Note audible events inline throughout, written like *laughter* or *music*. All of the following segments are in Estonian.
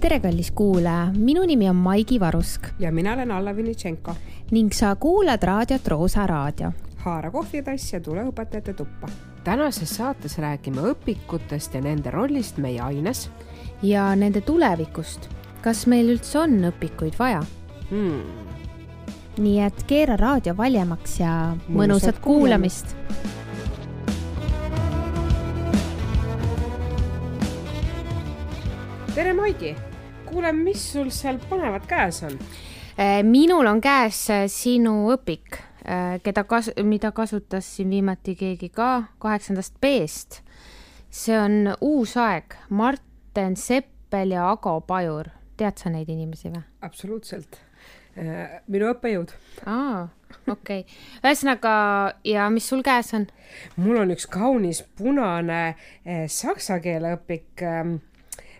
tere, kallis kuulaja, minu nimi on Maigi Varusk ja mina olen Alla Vinitšenko. ning sa kuulad raadiot Roosa Raadio. haara kohvitass ja tule õpetajate tuppa. tänases saates räägime õpikutest ja nende rollist meie aines. ja nende tulevikust. kas meil üldse on õpikuid vaja hmm.? nii et keera raadio valjemaks ja mõnusat kuulamist, kuulamist.. tere, Maigi. Kuule, mis sul seal põnevat käes on? Äh, minul on käes äh, sinu õpik, äh, keda kas-, mida kasutas siin viimati keegi ka kaheksandast B-st. see on uus aeg, Marten Seppel ja Ago Pajur. tead sa neid inimesi või? absoluutselt. minu õppejõud. aa, okei okay.. ühesõnaga, ja mis sul käes on? mul on üks kaunis punane saksa keele õpik ähm,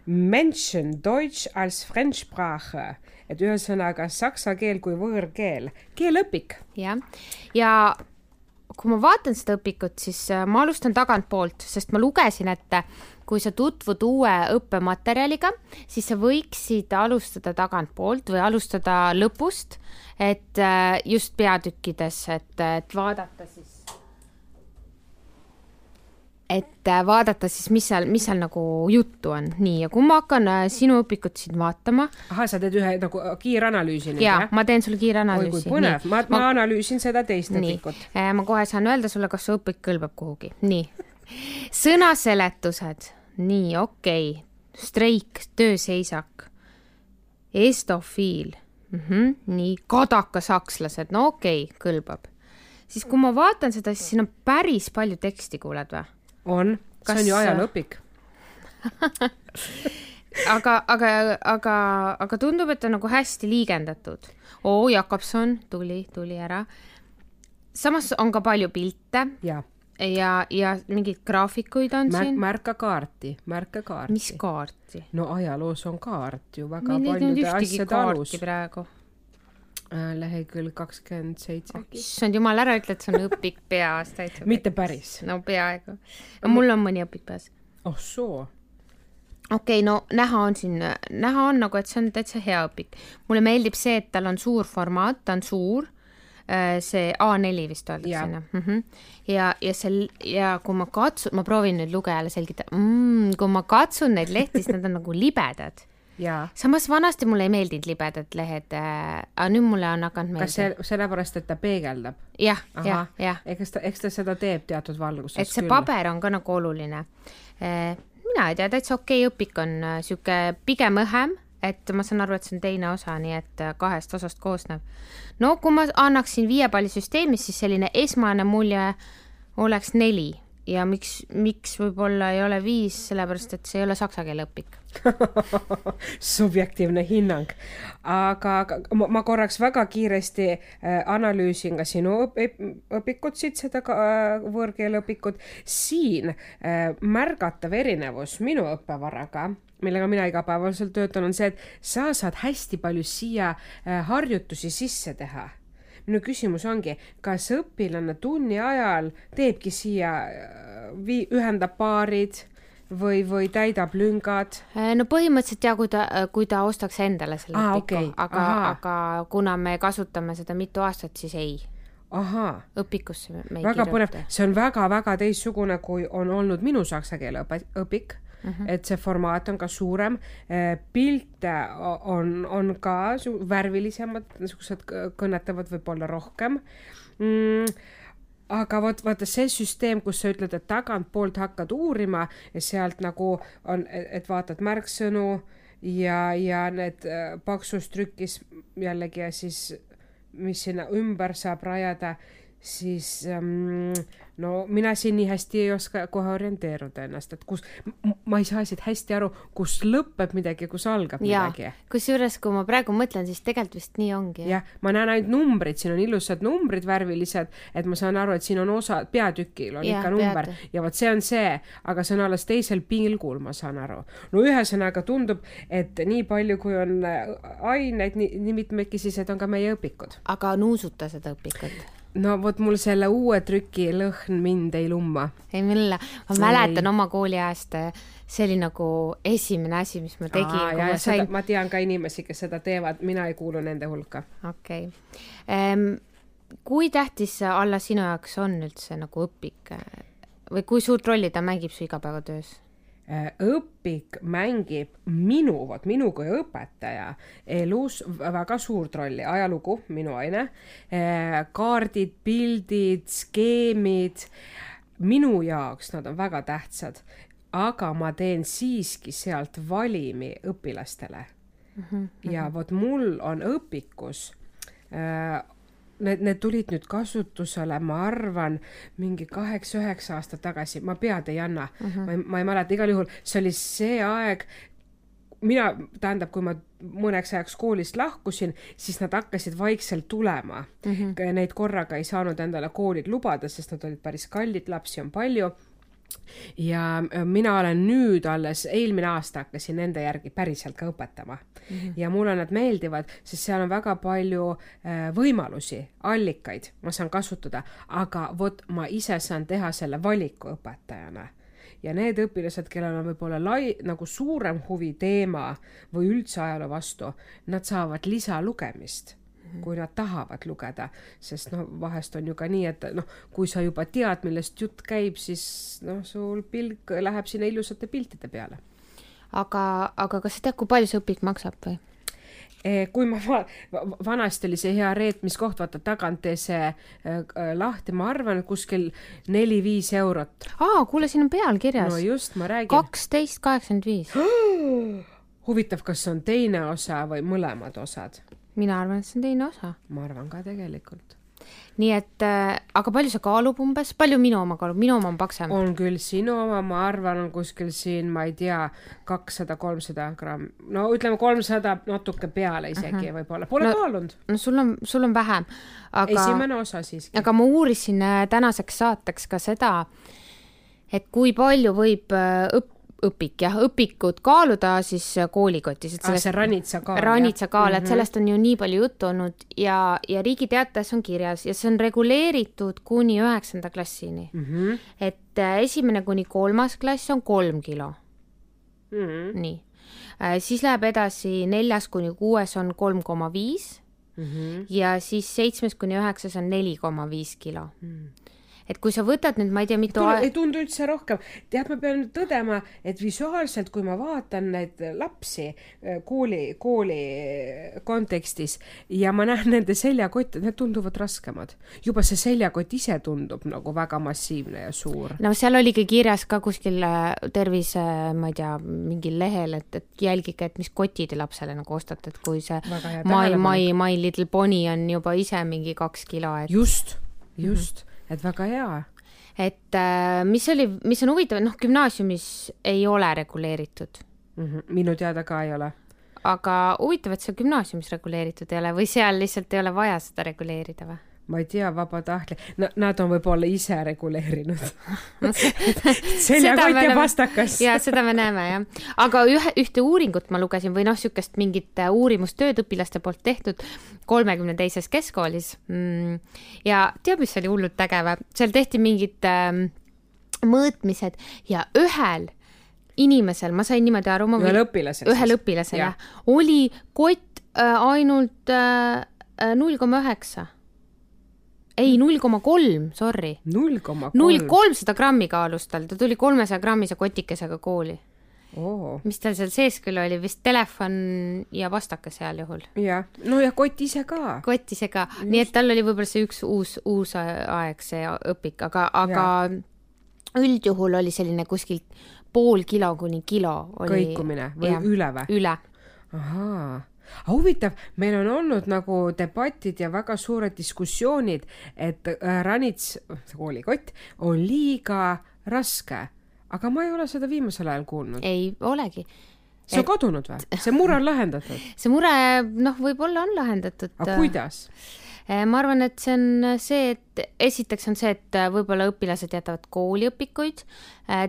Menschen Deutsch als Fremdsprache, et ühesõnaga saksa keel kui võõrkeel, keeleõpik. jah, ja kui ma vaatan seda õpikut, siis äh, ma alustan tagantpoolt, sest ma lugesin, et kui sa tutvud uue õppematerjaliga, siis sa võiksid alustada tagantpoolt või alustada lõpust, et äh, just peatükkides, et, et vaadata siis et äh, vaadata siis, mis seal, mis seal nagu juttu on. nii, ja kui ma hakkan äh, sinu õpikut siin vaatama. ahah, sa teed ühe nagu kiiranalüüsi nüüd, jah? ma teen sulle kiiranalüüsi. oi kui põnev, ma, ma, analüüsin seda teist õpikut. Äh, ma kohe saan öelda sulle, kas su õpik kõlbab kuhugi. nii, sõnaseletused, nii, okei okay., streik, tööseisak, estofiil mm, -hmm. nii, kadakasakslased, no okei okay,, kõlbab. siis kui ma vaatan seda, siis siin on päris palju teksti, kuuled või? On, see on ju ajalooõpik *laughs* aga, aga, aga, aga tundub, et on nagu hästi liigendatud. oo, Jakobson tuli, tuli ära. samas on ka palju pilte. ja, ja, ja mingeid graafikuid on Mär, siin. märka kaarti, märka kaarti. mis kaarti? no ajaloos on kaart ju väga meil ei paljude asjade alus. praegu lehekülg kakskümmend seitse issand jumal, ära ütle, et see on õpik peas täitsa. mitte päris. no peaaegu. mul on mõni õpik peas. oh soo. okei okay,, no näha on siin, näha on nagu, et see on täitsa hea õpik. mulle meeldib see, et tal on suur formaat, ta on suur äh, see A4 vist öeldakse onju. Mhm. ja, ja see ja kui ma katsun, ma proovin nüüd lugejale selgitada mm,, kui ma katsun neid lehti, siis nad on nagu libedad samas vanasti mulle ei meeldinud libedad lehed äh,, aga nüüd mulle on hakanud meeldima. kas see, sellepärast, et ta peegeldab? jah, jah, jah. eks ta, eks ta seda teeb teatud valguses et see küll. paber on ka nagu oluline äh,. mina ei tea, täitsa okei okay, õpik on äh, sihuke pigem õhem, et ma saan aru, et see on teine osa, nii et äh, kahest osast koosnev. no kui ma annaksin viiepallisüsteemis, siis selline esmane mulje oleks neli ja miks, miks võib-olla ei ole viis, sellepärast et see ei ole saksa keele õpik *laughs* subjektiivne hinnang. aga, ma, ma korraks väga kiiresti äh, analüüsin ka sinu õp õpikut siit, seda äh, võõrkeeleõpikut. siin äh, märgatav erinevus minu õppevaraga millega mina igapäevaselt töötan, on see, et sa saad hästi palju siia harjutusi sisse teha minu küsimus ongi, kas õpilane tunni ajal teebki siia, vii-, ühendab paarid või, või täidab lüngad? Äh, no põhimõtteliselt ja kui ta, kui ta ostaks endale selle ah, õpiku okay., aga, aga kuna me kasutame seda mitu aastat, siis ei. õpikusse me ei väga põnev, see on väga-väga teistsugune, kui on olnud minu saksa keele õpik Mm -hmm. et see formaat on ka suurem, äh, pilte on, on ka värvilisemad, niisugused kõnetavad võib-olla rohkem mm, aga vot vaata see süsteem, kus sa ütled, et tagantpoolt hakkad uurima ja sealt nagu on, et vaatad märksõnu ja, ja need äh, paksus trükis jällegi ja siis, mis sinna ümber saab rajada, siis ähm, no mina siin nii hästi ei oska kohe orienteeruda ennast, et kus, ma ei saa siit hästi aru, kus lõpeb midagi, kus algab ja, midagi. kusjuures, kui ma praegu mõtlen, siis tegelikult vist nii ongi. jah, ma näen ainult numbrid, siin on ilusad numbrid, värvilised, et ma saan aru, et siin on osa, peatükil on ja, ikka number pead. ja vot see on see, aga see on alles teisel pilgul, ma saan aru. no ühesõnaga tundub, et nii palju, kui on aineid, nii, nii mitmekesised on ka meie õpikud. aga nuusuta seda õpikut no vot mul selle uue trüki lõhn mind ei lumma. ei mille, ma mäletan ei. oma kooliajast, see oli nagu esimene asi, mis ma tegin. Ma, sain... ma tean ka inimesi, kes seda teevad, mina ei kuulu nende hulka. okei okay. ehm,. kui tähtis alla sinu jaoks on üldse nagu õpik või kui suurt rolli ta mängib su igapäevatöös? Äh, õpik mängib minu, vot minu kui õpetaja elus väga suurt rolli, ajalugu, minu aine, äh, kaardid, pildid, skeemid, minu jaoks nad on väga tähtsad, aga ma teen siiski sealt valimi õpilastele mm. -hmm. ja vot mul on õpikus äh, need, need tulid nüüd kasutusele, ma arvan, mingi kaheksa-üheksa aastat tagasi, ma pead ei anna uh, -huh. ma ei, ma ei mäleta, igal juhul see oli see aeg, mina, tähendab, kui ma mõneks ajaks koolist lahkusin, siis nad hakkasid vaikselt tulema mm. -hmm. Neid korraga ei saanud endale koolid lubada, sest nad olid päris kallid, lapsi on palju ja äh, mina olen nüüd alles, eelmine aasta hakkasin nende järgi päriselt ka õpetama mm. -hmm. ja mulle nad meeldivad, sest seal on väga palju äh, võimalusi, allikaid ma saan kasutada, aga vot ma ise saan teha selle valiku õpetajana ja need õpilased, kellel on võib-olla lai, nagu suurem huvi teema või üldse ajaloo vastu, nad saavad lisalugemist. Kui nad tahavad lugeda, sest noh, vahest on ju ka nii, et noh, kui sa juba tead, millest jutt käib, siis noh, sul pilk läheb sinna ilusate piltide peale. aga, aga kas sa tead, kui palju see õpik maksab või? Eh, kui ma va, vanasti oli see hea reetmiskoht, vaata tagant tee see äh, lahti, ma arvan, kuskil neli-viis eurot. aa, kuule, siin on peal kirjas. no just, ma räägin. kaksteist kaheksakümmend viis. *gasps* huvitav, kas on teine osa või mõlemad osad? Mina arvan, et see on teine osa. ma arvan ka tegelikult. nii et äh,, aga palju see kaalub umbes, palju minu oma kaalub, minu oma on paksem? on küll, sinu oma, ma arvan, on kuskil siin, ma ei tea, kakssada, kolmsada gramm, no ütleme kolmsada natuke peale isegi uh -huh. võib-olla, pole no, kaalunud. no sul on, sul on vähem, aga. esimene osa siiski. aga ma uurisin äh, tänaseks saateks ka seda, et kui palju võib äh, õppida õpik jah, õpikud kaaluda siis koolikotis, sellest ah, see ranitsa kaal. ranitsa kaal, et mhm. sellest on ju nii palju juttu olnud ja, ja Riigi Teatajas on kirjas ja see on reguleeritud kuni üheksanda klassini mm. -hmm. et äh, esimene kuni kolmas klass on kolm kilo mm. -hmm. nii äh,, siis läheb edasi neljas kuni kuues on kolm koma viis mhm. ja siis seitsmes kuni üheksas on neli koma viis kilo mm. -hmm et kui sa võtad nüüd, ma ei tea, mitu aega. ei tundu üldse rohkem. tead, ma pean nüüd tõdema, et visuaalselt, kui ma vaatan neid lapsi äh, kooli, kooli kontekstis ja ma näen nende seljakotte, need tunduvad raskemad. juba see seljakott ise tundub nagu väga massiivne ja suur. no seal oligi kirjas ka kuskil äh, tervise, ma ei tea, mingil lehel, et, et jälgige, et mis kotid lapsele nagu ostate, et kui see My, My, My Little Pony on juba ise mingi kaks kilo, et. just, just mm. -hmm et väga hea. et äh, mis oli, mis on huvitav, noh, gümnaasiumis ei ole reguleeritud mm. -hmm. minu teada ka ei ole. aga huvitav, et see gümnaasiumis reguleeritud ei ole või seal lihtsalt ei ole vaja seda reguleerida või? Ma ei tea, vabatahtlik no,, nad on võib-olla ise reguleerinud *laughs* seljakott ja pastakas. ja seda me näeme jah, aga ühe, ühte uuringut ma lugesin või noh, niisugust mingit äh, uurimustööd õpilaste poolt tehtud kolmekümne teises keskkoolis mm,. ja tead, mis oli hullult äge või? seal tehti mingid ähm, mõõtmised ja ühel inimesel, ma sain niimoodi aru, ma ühel õpilasel, ühel õpilasel jah ja., oli kott äh, ainult äh, äh, null koma üheksa ei, null koma kolm, sorry. null koma kolm? null kolmsada grammi kaalus tal, ta tuli kolmesaja grammise kotikesega kooli oh.. mis tal seal sees küll oli, vist telefon ja pastakas heal juhul. jah, no ja kott ise ka. kott ise ka, nii et tal oli võib-olla see üks uus, uus aeg, see õpik, aga, aga ja. üldjuhul oli selline kuskilt pool kilo kuni kilo oli. kõikumine või ja, üle või? üle. ahaa aga huvitav, meil on olnud nagu debatid ja väga suured diskussioonid, et äh, ranits, see koolikott, on liiga raske, aga ma ei ole seda viimasel ajal kuulnud. ei olegi see on et... kadunud või? see mure on lahendatud? *laughs* see mure, noh, võib-olla on lahendatud. aga kuidas? Äh, ma arvan, et see on see, et, esiteks on see, et võib-olla õpilased jätavad kooliõpikuid,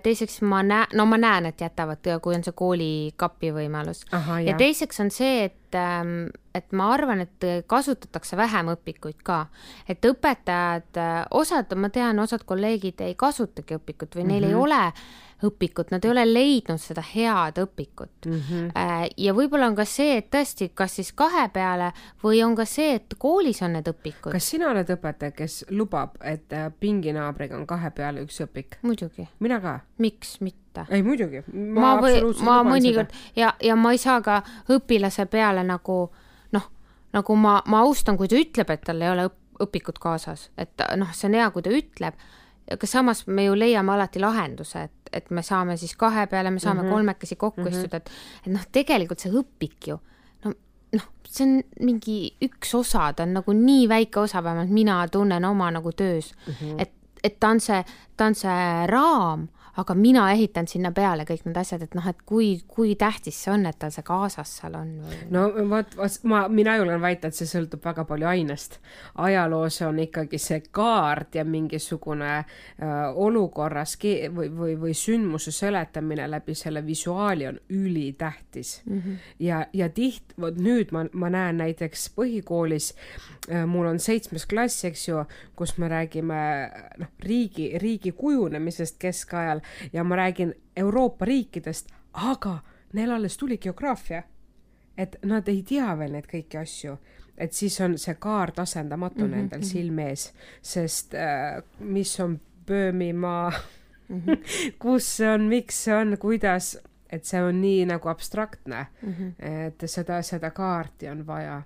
teiseks ma näen, no ma näen, et jätavad, kui on see koolikapi võimalus. ja teiseks on see, et, ähm, et ma arvan, et kasutatakse vähem õpikuid ka. et õpetajad, osad, ma tean, osad kolleegid ei kasutagi õpikut või neil mm -hmm. ei mhm. ole õpikut, nad ei ole leidnud seda head õpikut mm. -hmm. ja võib-olla on ka see, et tõesti, kas siis kahe peale või on ka see, et koolis on need õpikud. kas sina oled õpetaja, kes lubab, et äh, pinginaabriga on kahe peale üks õpik? muidugi. mina ka. miks mitte? ei muidugi. ma, ma, ma mõnikord ja, ja ma ei saa ka õpilase peale nagu noh, nagu ma, ma austan, kui ta ütleb, et tal ei ole õpikut kaasas, et noh, see on hea, kui ta ütleb aga samas me ju leiame alati lahenduse, et, et me saame siis kahe peale, me saame mm -hmm. kolmekesi kokku mm -hmm. istuda, et, et noh, tegelikult see õpik ju noh, see on mingi üks osa, ta on nagu nii väike osa, vähemalt mina tunnen oma nagu töös mm, -hmm. et, et ta on see, ta on see raam aga mina ehitan sinna peale kõik need asjad, et noh, et kui, kui tähtis see on, et tal see kaasas seal on või? no vot, ma, mina julgen väita, et see sõltub väga palju ainest. ajaloos on ikkagi see kaart ja mingisugune äh, olukorras või, või, või sündmuse seletamine läbi selle visuaali on ülitähtis mm. -hmm. ja, ja tiht-, vot nüüd ma, ma näen näiteks põhikoolis äh,, mul on seitsmes klass, eks ju, kus me räägime noh, riigi, riigi kujunemisest keskajal ja ma räägin Euroopa riikidest, aga neil alles tuli geograafia. et nad ei tea veel neid kõiki asju, et siis on see kaart asendamatu mm -hmm, nendel mm -hmm. silme ees, sest äh, mis on Böömimaa mm, -hmm. kus see on, miks see on, kuidas, et see on nii nagu abstraktne mm, -hmm. et seda, seda kaarti on vaja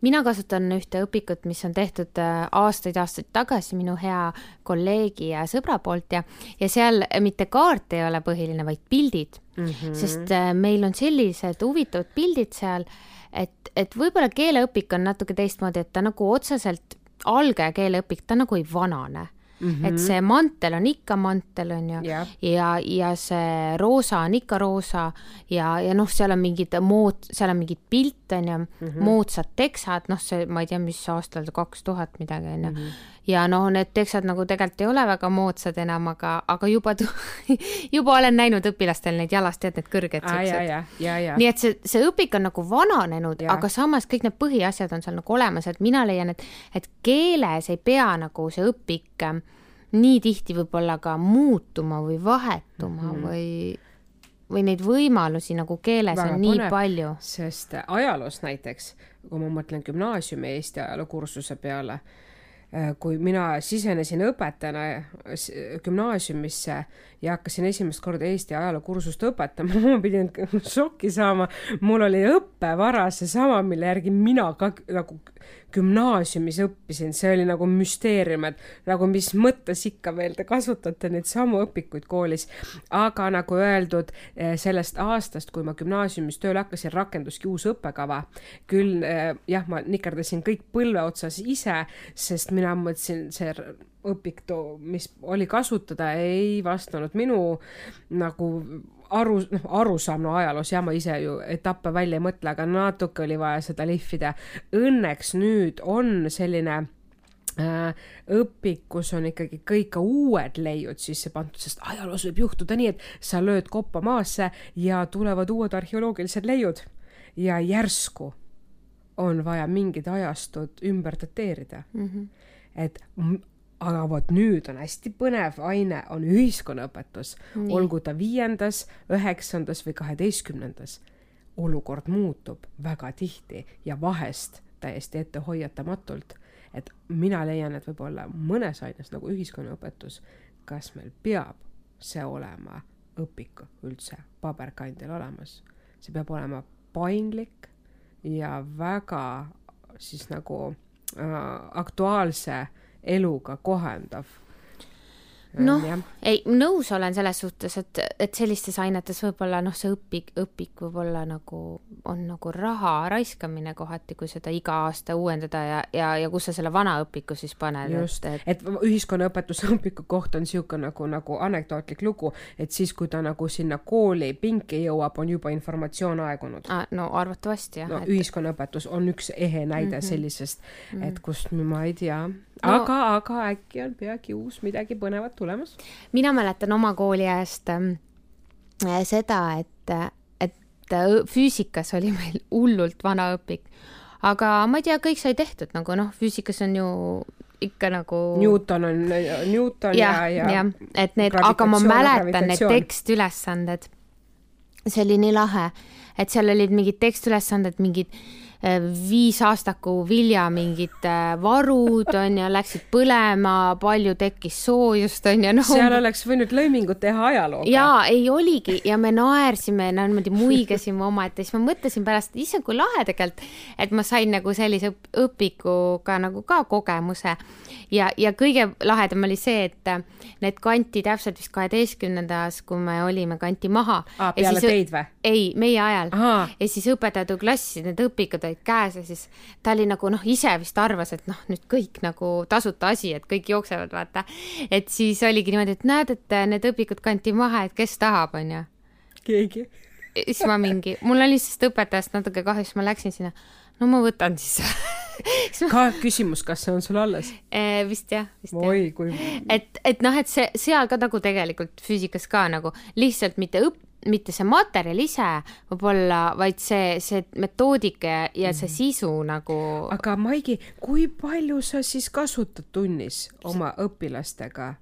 mina kasutan ühte õpikut, mis on tehtud aastaid-aastaid äh, tagasi minu hea kolleegi ja sõbra poolt ja, ja seal mitte kaart ei ole põhiline, vaid pildid mm. -hmm. sest äh, meil on sellised huvitavad pildid seal, et, et võib-olla keeleõpik on natuke teistmoodi, et ta nagu otseselt algaja keeleõpik, ta nagu ei vanane Mm -hmm. et see mantel on ikka mantel, on ju yeah., ja, ja see roosa on ikka roosa ja, ja noh, seal on mingid mood, seal on mingid pilte, on ju mm, -hmm. moodsad teksad, noh, see, ma ei tea, mis aastal, kaks tuhat midagi, on ju. Ja noh, need teksad nagu tegelikult ei ole väga moodsad enam, aga, aga juba *laughs* juba olen näinud õpilastel neid jalast, tead, need kõrged siuksed. nii et see, see õpik on nagu vananenud, aga samas kõik need põhiasjad on seal nagu olemas, et mina leian, et, et keeles ei pea nagu see õpik nii tihti võib-olla ka muutuma või vahetuma mm -hmm. või, või neid võimalusi nagu keeles Väga on nii põnev, palju. sest ajaloos näiteks, kui ma mõtlen gümnaasiumi Eesti ajalookursuse peale, kui mina sisenesin õpetajana gümnaasiumisse ja hakkasin esimest korda Eesti ajalookursust õpetama, *laughs* ma pidin šokki saama. mul oli õppevara seesama, mille järgi mina ka nagu gümnaasiumis õppisin, see oli nagu müsteerium, et nagu mis mõttes ikka veel te kasutate neid samu õpikuid koolis. aga nagu öeldud, eh, sellest aastast, kui ma gümnaasiumis tööle hakkasin, rakenduski uus õppekava. küll eh, jah, ma nikerdasin kõik põlve otsas ise, sest mina mõtlesin, see õpik, mis oli kasutada, ei vastanud minu nagu aru, noh, arusaam, no ajaloos jah, ma ise ju etappe välja ei mõtle, aga natuke oli vaja seda lihvida. Õnneks nüüd on selline äh, õpik, kus on ikkagi kõik uued leiud sisse pandud, sest ajaloos võib juhtuda nii, et sa lööd koppa maasse ja tulevad uued arheoloogilised leiud ja järsku on vaja mingid ajastud ümber dateerida mm. -hmm. Et aga vot nüüd on hästi põnev aine, on ühiskonnaõpetus, olgu ta viiendas, üheksandas või kaheteistkümnendas. olukord muutub väga tihti ja vahest täiesti ettehoiatamatult. et mina leian, et võib-olla mõnes aines nagu ühiskonnaõpetus, kas meil peab see olema õpik üldse paberkandjal olemas, see peab olema paindlik ja väga siis nagu aktuaalse äh, eluga kohandav noh, ei, nõus olen selles suhtes, et, et sellistes ainetes võib-olla noh, see õpik, õpik võib olla nagu, on nagu raha raiskamine kohati, kui seda iga aasta uuendada ja, ja, ja kus sa selle vana õpiku siis paned. just, et, et, et ühiskonnaõpetuse õpiku koht on niisugune nagu, nagu anekdootlik lugu, et siis, kui ta nagu sinna kooli pinki jõuab, on juba informatsioon aegunud ah,. no arvatavasti jah. no et... ühiskonnaõpetus on üks ehe näide mm -hmm. sellisest, et mhm. kust ma ei tea no, aga, aga äkki on peagi uus midagi põnevat tulemas? mina mäletan oma kooliajast äh, seda, et, et äh, füüsikas oli meil *laughs* hullult vana õpik, aga ma ei tea, kõik sai tehtud nagu noh, füüsikas on ju ikka nagu. Newton on Newton ja, ja, ja. ja et need, aga ma mäletan need tekstülesanded. see oli nii lahe, et seal olid mingid tekstülesanded, mingid viisaastaku vilja mingid äh, varud on ju, läksid põlema, palju tekkis soojust on ju no.. seal oleks võinud lõimingut teha ajalooga. jaa, ei oligi ja me naersime, no niimoodi muigasime omaette, siis ma mõtlesin pärast, issand, kui lahe tegelikult, et ma sain nagu sellise õpikuga nagu ka kogemuse ja, ja kõige lahedam oli see, et need kanti täpselt vist kaheteistkümnendas, kui me olime, kanti maha. peale siis, teid või? ei, meie ajal. ja siis õpetajad klassis, need õpikud olid käes ja siis ta oli nagu noh, ise vist arvas, et noh, nüüd kõik nagu tasuta asi, et kõik jooksevad, vaata. et siis oligi niimoodi, et näed, et need õpikud kanti maha, et kes tahab, onju. keegi. siis ma mingi, mul oli sellest õpetajast natuke kahju, siis ma läksin sinna, no ma võtan siis *laughs* ka küsimus, kas see on sul alles e,? vist jah, vist jah. oi kui. et, et noh, et see seal ka nagu tegelikult füüsikas ka nagu lihtsalt mitte õpp-, mitte see materjal ise võib-olla, vaid see, see metoodika ja see mhm. sisu nagu. aga Maigi, kui palju sa siis kasutad tunnis oma õpilastega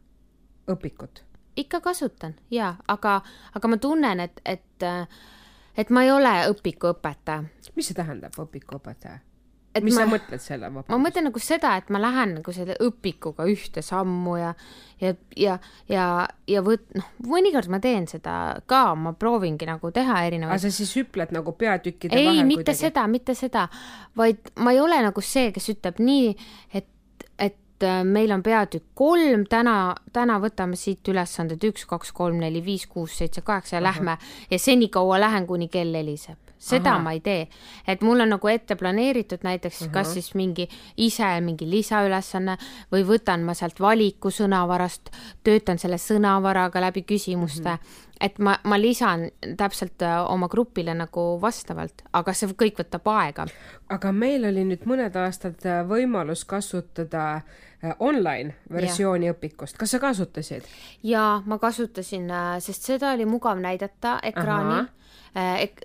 õpikut? ikka kasutan ja, aga, aga ma tunnen, et, et, et ma ei ole õpikuõpetaja. mis see tähendab, õpikuõpetaja? Et mis ma, sa mõtled selle vabandust? ma mõtlen nagu seda, et ma lähen nagu selle õpikuga ühte sammu ja, ja, ja, ja, ja võt-, noh, mõnikord ma teen seda ka, ma proovingi nagu teha erinevaid. aga sa siis hüpled nagu peatükkide ei, vahel mitte kuidagi? seda, mitte seda, vaid ma ei ole nagu see, kes ütleb nii, et, et äh, meil on peatükk kolm, täna, täna võtame siit ülesanded üks, kaks, kolm, neli, viis, kuus, seitse, kaheksa ja lähme ja senikaua lähen, kuni kell heliseb seda Aha. ma ei tee, et mul on nagu ette planeeritud näiteks Aha. kas siis mingi ise mingi lisaülesanne või võtan ma sealt valiku sõnavarast, töötan selle sõnavaraga läbi küsimuste mm, -hmm. Et ma, ma lisan täpselt äh, oma grupile nagu vastavalt, aga see kõik võtab aega. aga meil oli nüüd mõned aastad äh, võimalus kasutada äh, online versiooni ja. õpikust, kas sa kasutasid? jaa, ma kasutasin, sest seda oli mugav näidata ekraanil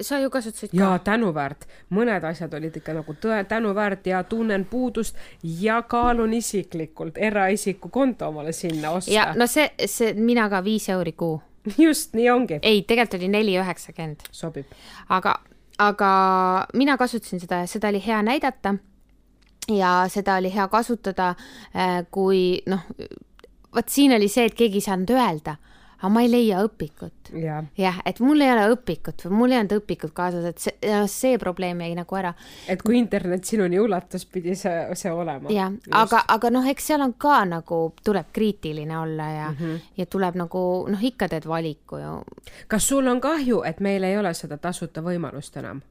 sa ju kasutasid ka. jaa, tänuväärt, mõned asjad olid ikka nagu tõe, tänuväärt ja tunnen puudust ja kaalun isiklikult eraisiku konto omale sinna osta. ja no see, see, mina ka viis euri kuu. *laughs* just, nii ongi. ei, tegelikult oli neli üheksakümmend. sobib. aga, aga mina kasutasin seda ja seda oli hea näidata ja seda oli hea kasutada, äh, kui noh, vot siin oli see, et keegi ei saanud öelda aga ma ei leia õpikut. jah ja,, et mul ei ole õpikut või mul ei olnud õpikut kaasas, et see, see probleem jäi nagu ära. et kui internet sinuni ulatus, pidi see, see olema. jah, aga, aga noh, eks seal on ka nagu, tuleb kriitiline olla ja mm, -hmm. ja tuleb nagu noh, ikka teed valiku ju. kas sul on kahju, et meil ei ole seda tasuta võimalust enam?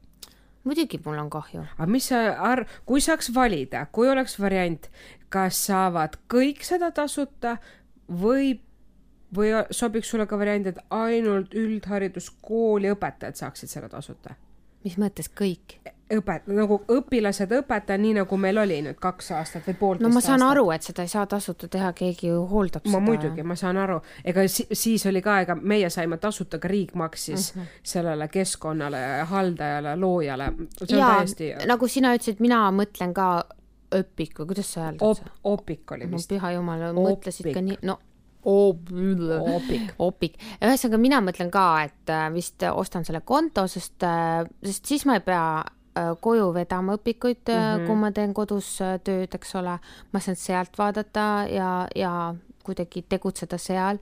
muidugi mul on kahju. aga mis sa arv-, kui saaks valida, kui oleks variant, kas saavad kõik seda tasuta või või sobiks sulle ka variant, et ainult üldhariduskooli õpetajad saaksid selle tasuta? mis mõttes kõik? õpet-, nagu õpilased, õpetaja, nii nagu meil oli nüüd kaks aastat või poolteist no ma saan aastat. aru, et seda ei saa tasuta teha, keegi ju hooldab ma seda. muidugi, ma saan aru, ega si siis oli ka, ega meie saime tasuta, ka riik maksis uh mhm. -huh. sellele keskkonnale, haldajale, loojale. jaa täiesti..., nagu sina ütlesid, mina mõtlen ka õpik või kuidas sa hääldad Op,? opik oli vist. püha jumal, mõtlesid ka nii, no opik. opik. ühesõnaga, mina mõtlen ka, et äh, vist ostan selle konto, sest, äh, sest siis ma ei pea äh, koju vedama õpikuid mm, -hmm. kui ma teen kodus tööd, eks ole. ma saan sealt vaadata ja, ja kuidagi tegutseda seal.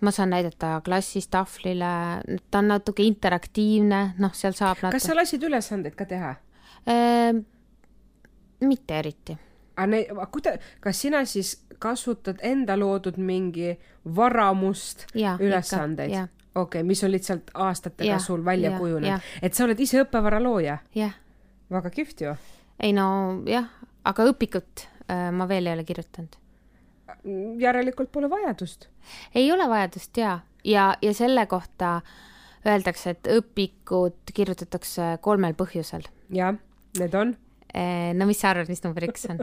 ma saan näidata klassis tahvlile, ta on natuke interaktiivne, noh, seal saab natuke. kas sa lasid ülesandeid ka teha mitte eriti aga kuida-, kas sina siis kasutad enda loodud mingi varamust Jaa, ülesandeid? okei okay,, mis on lihtsalt aastatega Jah, sul välja jah, kujunenud et sa oled ise õppevara looja, väga kihvt ju. ei no jah, aga õpikut äh, ma veel ei ole kirjutanud. järelikult pole vajadust. ei ole vajadust ja, ja, ja selle kohta öeldakse, et õpikut kirjutatakse kolmel põhjusel. jah, need on no mis sa arvad, mis number üks on?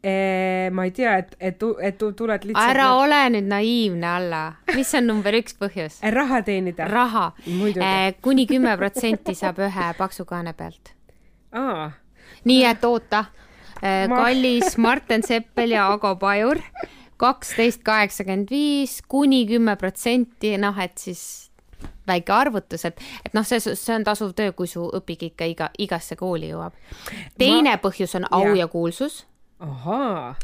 e,. ma ei tea, et, et, et tu- tuled lihtsalt ära ole nüüd naiivne, Alla. mis on number üks põhjus? *laughs* Raha teenida. raha. Muidugi. kuni kümme protsenti saab ühe paksu kaane pealt. nii et oota, Ma- kallis Martin Seppel ja Ago Pajur, kaksteist kaheksakümmend viis kuni kümme protsenti, noh et siis väike arvutus, et, et noh, see, see on tasuv töö, kui su õpik ikka iga, igasse kooli jõuab. teine Ma- põhjus on au ja, ja kuulsus ahaa,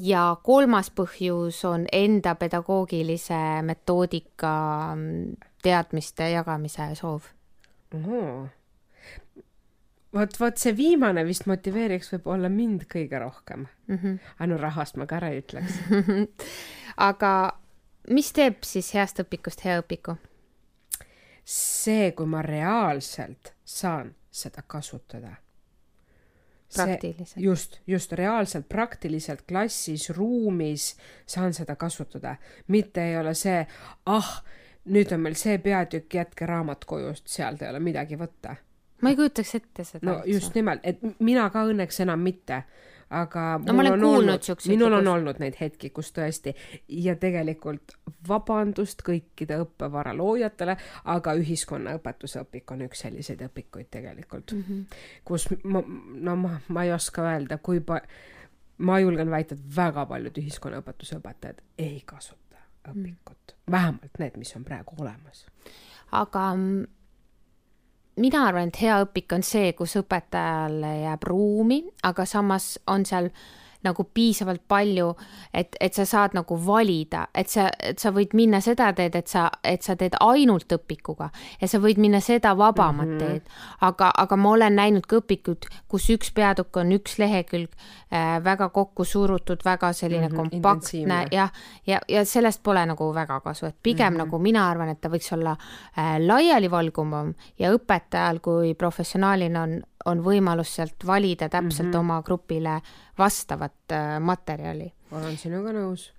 ja kolmas põhjus on enda pedagoogilise metoodika mm, teadmiste jagamise soov. ahhaa. vot, vot see viimane vist motiveeriks võib-olla mind kõige rohkem mm. -hmm. aga no rahast ma ka ära ei ütleks. *laughs* aga mis teeb siis heast õpikust hea õpiku? see, kui ma reaalselt saan seda kasutada. Praktiliselt. just, just reaalselt, praktiliselt klassis, ruumis saan seda kasutada, mitte ei ole see, ah, nüüd on meil see peatükk, jätke raamat koju, sealt ei ole midagi võtta. ma ei kujutaks ette seda no just nimelt, et mina ka õnneks enam mitte, aga No ma olen kuulnud siukseid minul on olnud neid hetki, kus tõesti ja tegelikult vabandust kõikide õppevara loojatele, aga ühiskonnaõpetuse õpik on üks selliseid õpikuid tegelikult mm, -hmm. kus ma, no ma, ma ei oska öelda, kui pa-, ma julgen väita, et väga paljud ühiskonnaõpetuse õpetajad ei kasuta õpikut mm., vähemalt need, mis on praegu olemas. aga mina arvan, et hea õpik on see, kus õpetajale jääb ruumi, aga samas on seal nagu piisavalt palju, et, et sa saad nagu valida, et sa, et sa võid minna seda teed, et sa, et sa teed ainult õpikuga ja sa võid minna seda vabamat mm -hmm. teed. aga, aga ma olen näinud ka õpikuid, kus üks peatükk on üks lehekülg äh, väga kokku surutud, väga selline mm -hmm, kompaktne jah, ja, ja sellest pole nagu väga kasu, et pigem mm -hmm. nagu mina arvan, et ta võiks olla äh, laialivalguvam ja õpetajal kui professionaalil on, on võimalus sealt valida täpselt mm -hmm. oma grupile vastavat äh, materjali. olen sinuga nõus.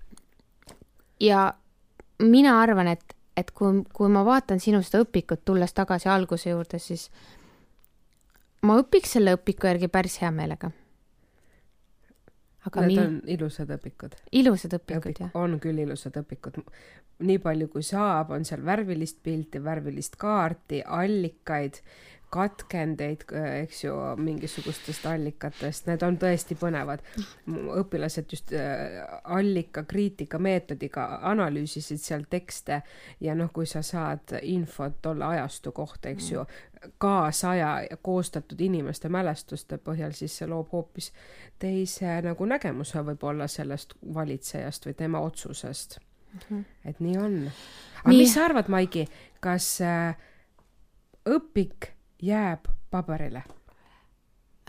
ja mina arvan, et, et kui, kui ma vaatan sinu seda õpikut, tulles tagasi alguse juurde, siis ma õpiks selle õpiku järgi päris hea meelega. aga Need mi-, on ilusad õpikud. ilusad õpikud õpik- jah. on küll ilusad õpikud. nii palju kui saab, on seal värvilist pilti, värvilist kaarti, allikaid, katkendeid, eks ju, mingisugustest allikatest, need on tõesti põnevad. õpilased just äh, allika kriitika meetodiga analüüsisid seal tekste ja noh, kui sa saad infot tolle ajastu kohta, eks ju, kaasaja koostatud inimeste mälestuste põhjal, siis see loob hoopis teise nagu nägemuse võib-olla sellest valitsejast või tema otsusest mm. -hmm. et nii on. aga Nii. nii. mis sa arvad, Maigi, kas äh, õpik jääb paberile?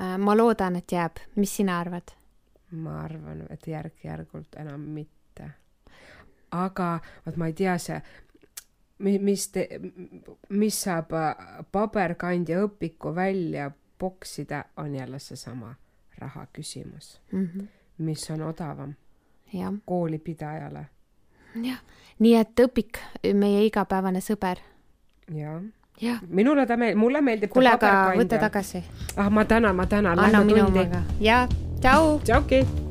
Äh, ma loodan, et jääb, mis sina arvad? ma arvan, et järk-järgult enam mitte. aga vot ma ei tea, see, mis te, mis saab äh, paberkandja õpiku välja poksida, on jälle seesama raha küsimus, mm. -hmm. mis on odavam jah, koolipidajale jah, nii et õpik, meie igapäevane sõber. ja jah, minule ta meeldib, mulle meeldib kuule, aga võta tagasi, ah, ma tänan, ma tänan, anna minu omaga. ja tšau. tšauki.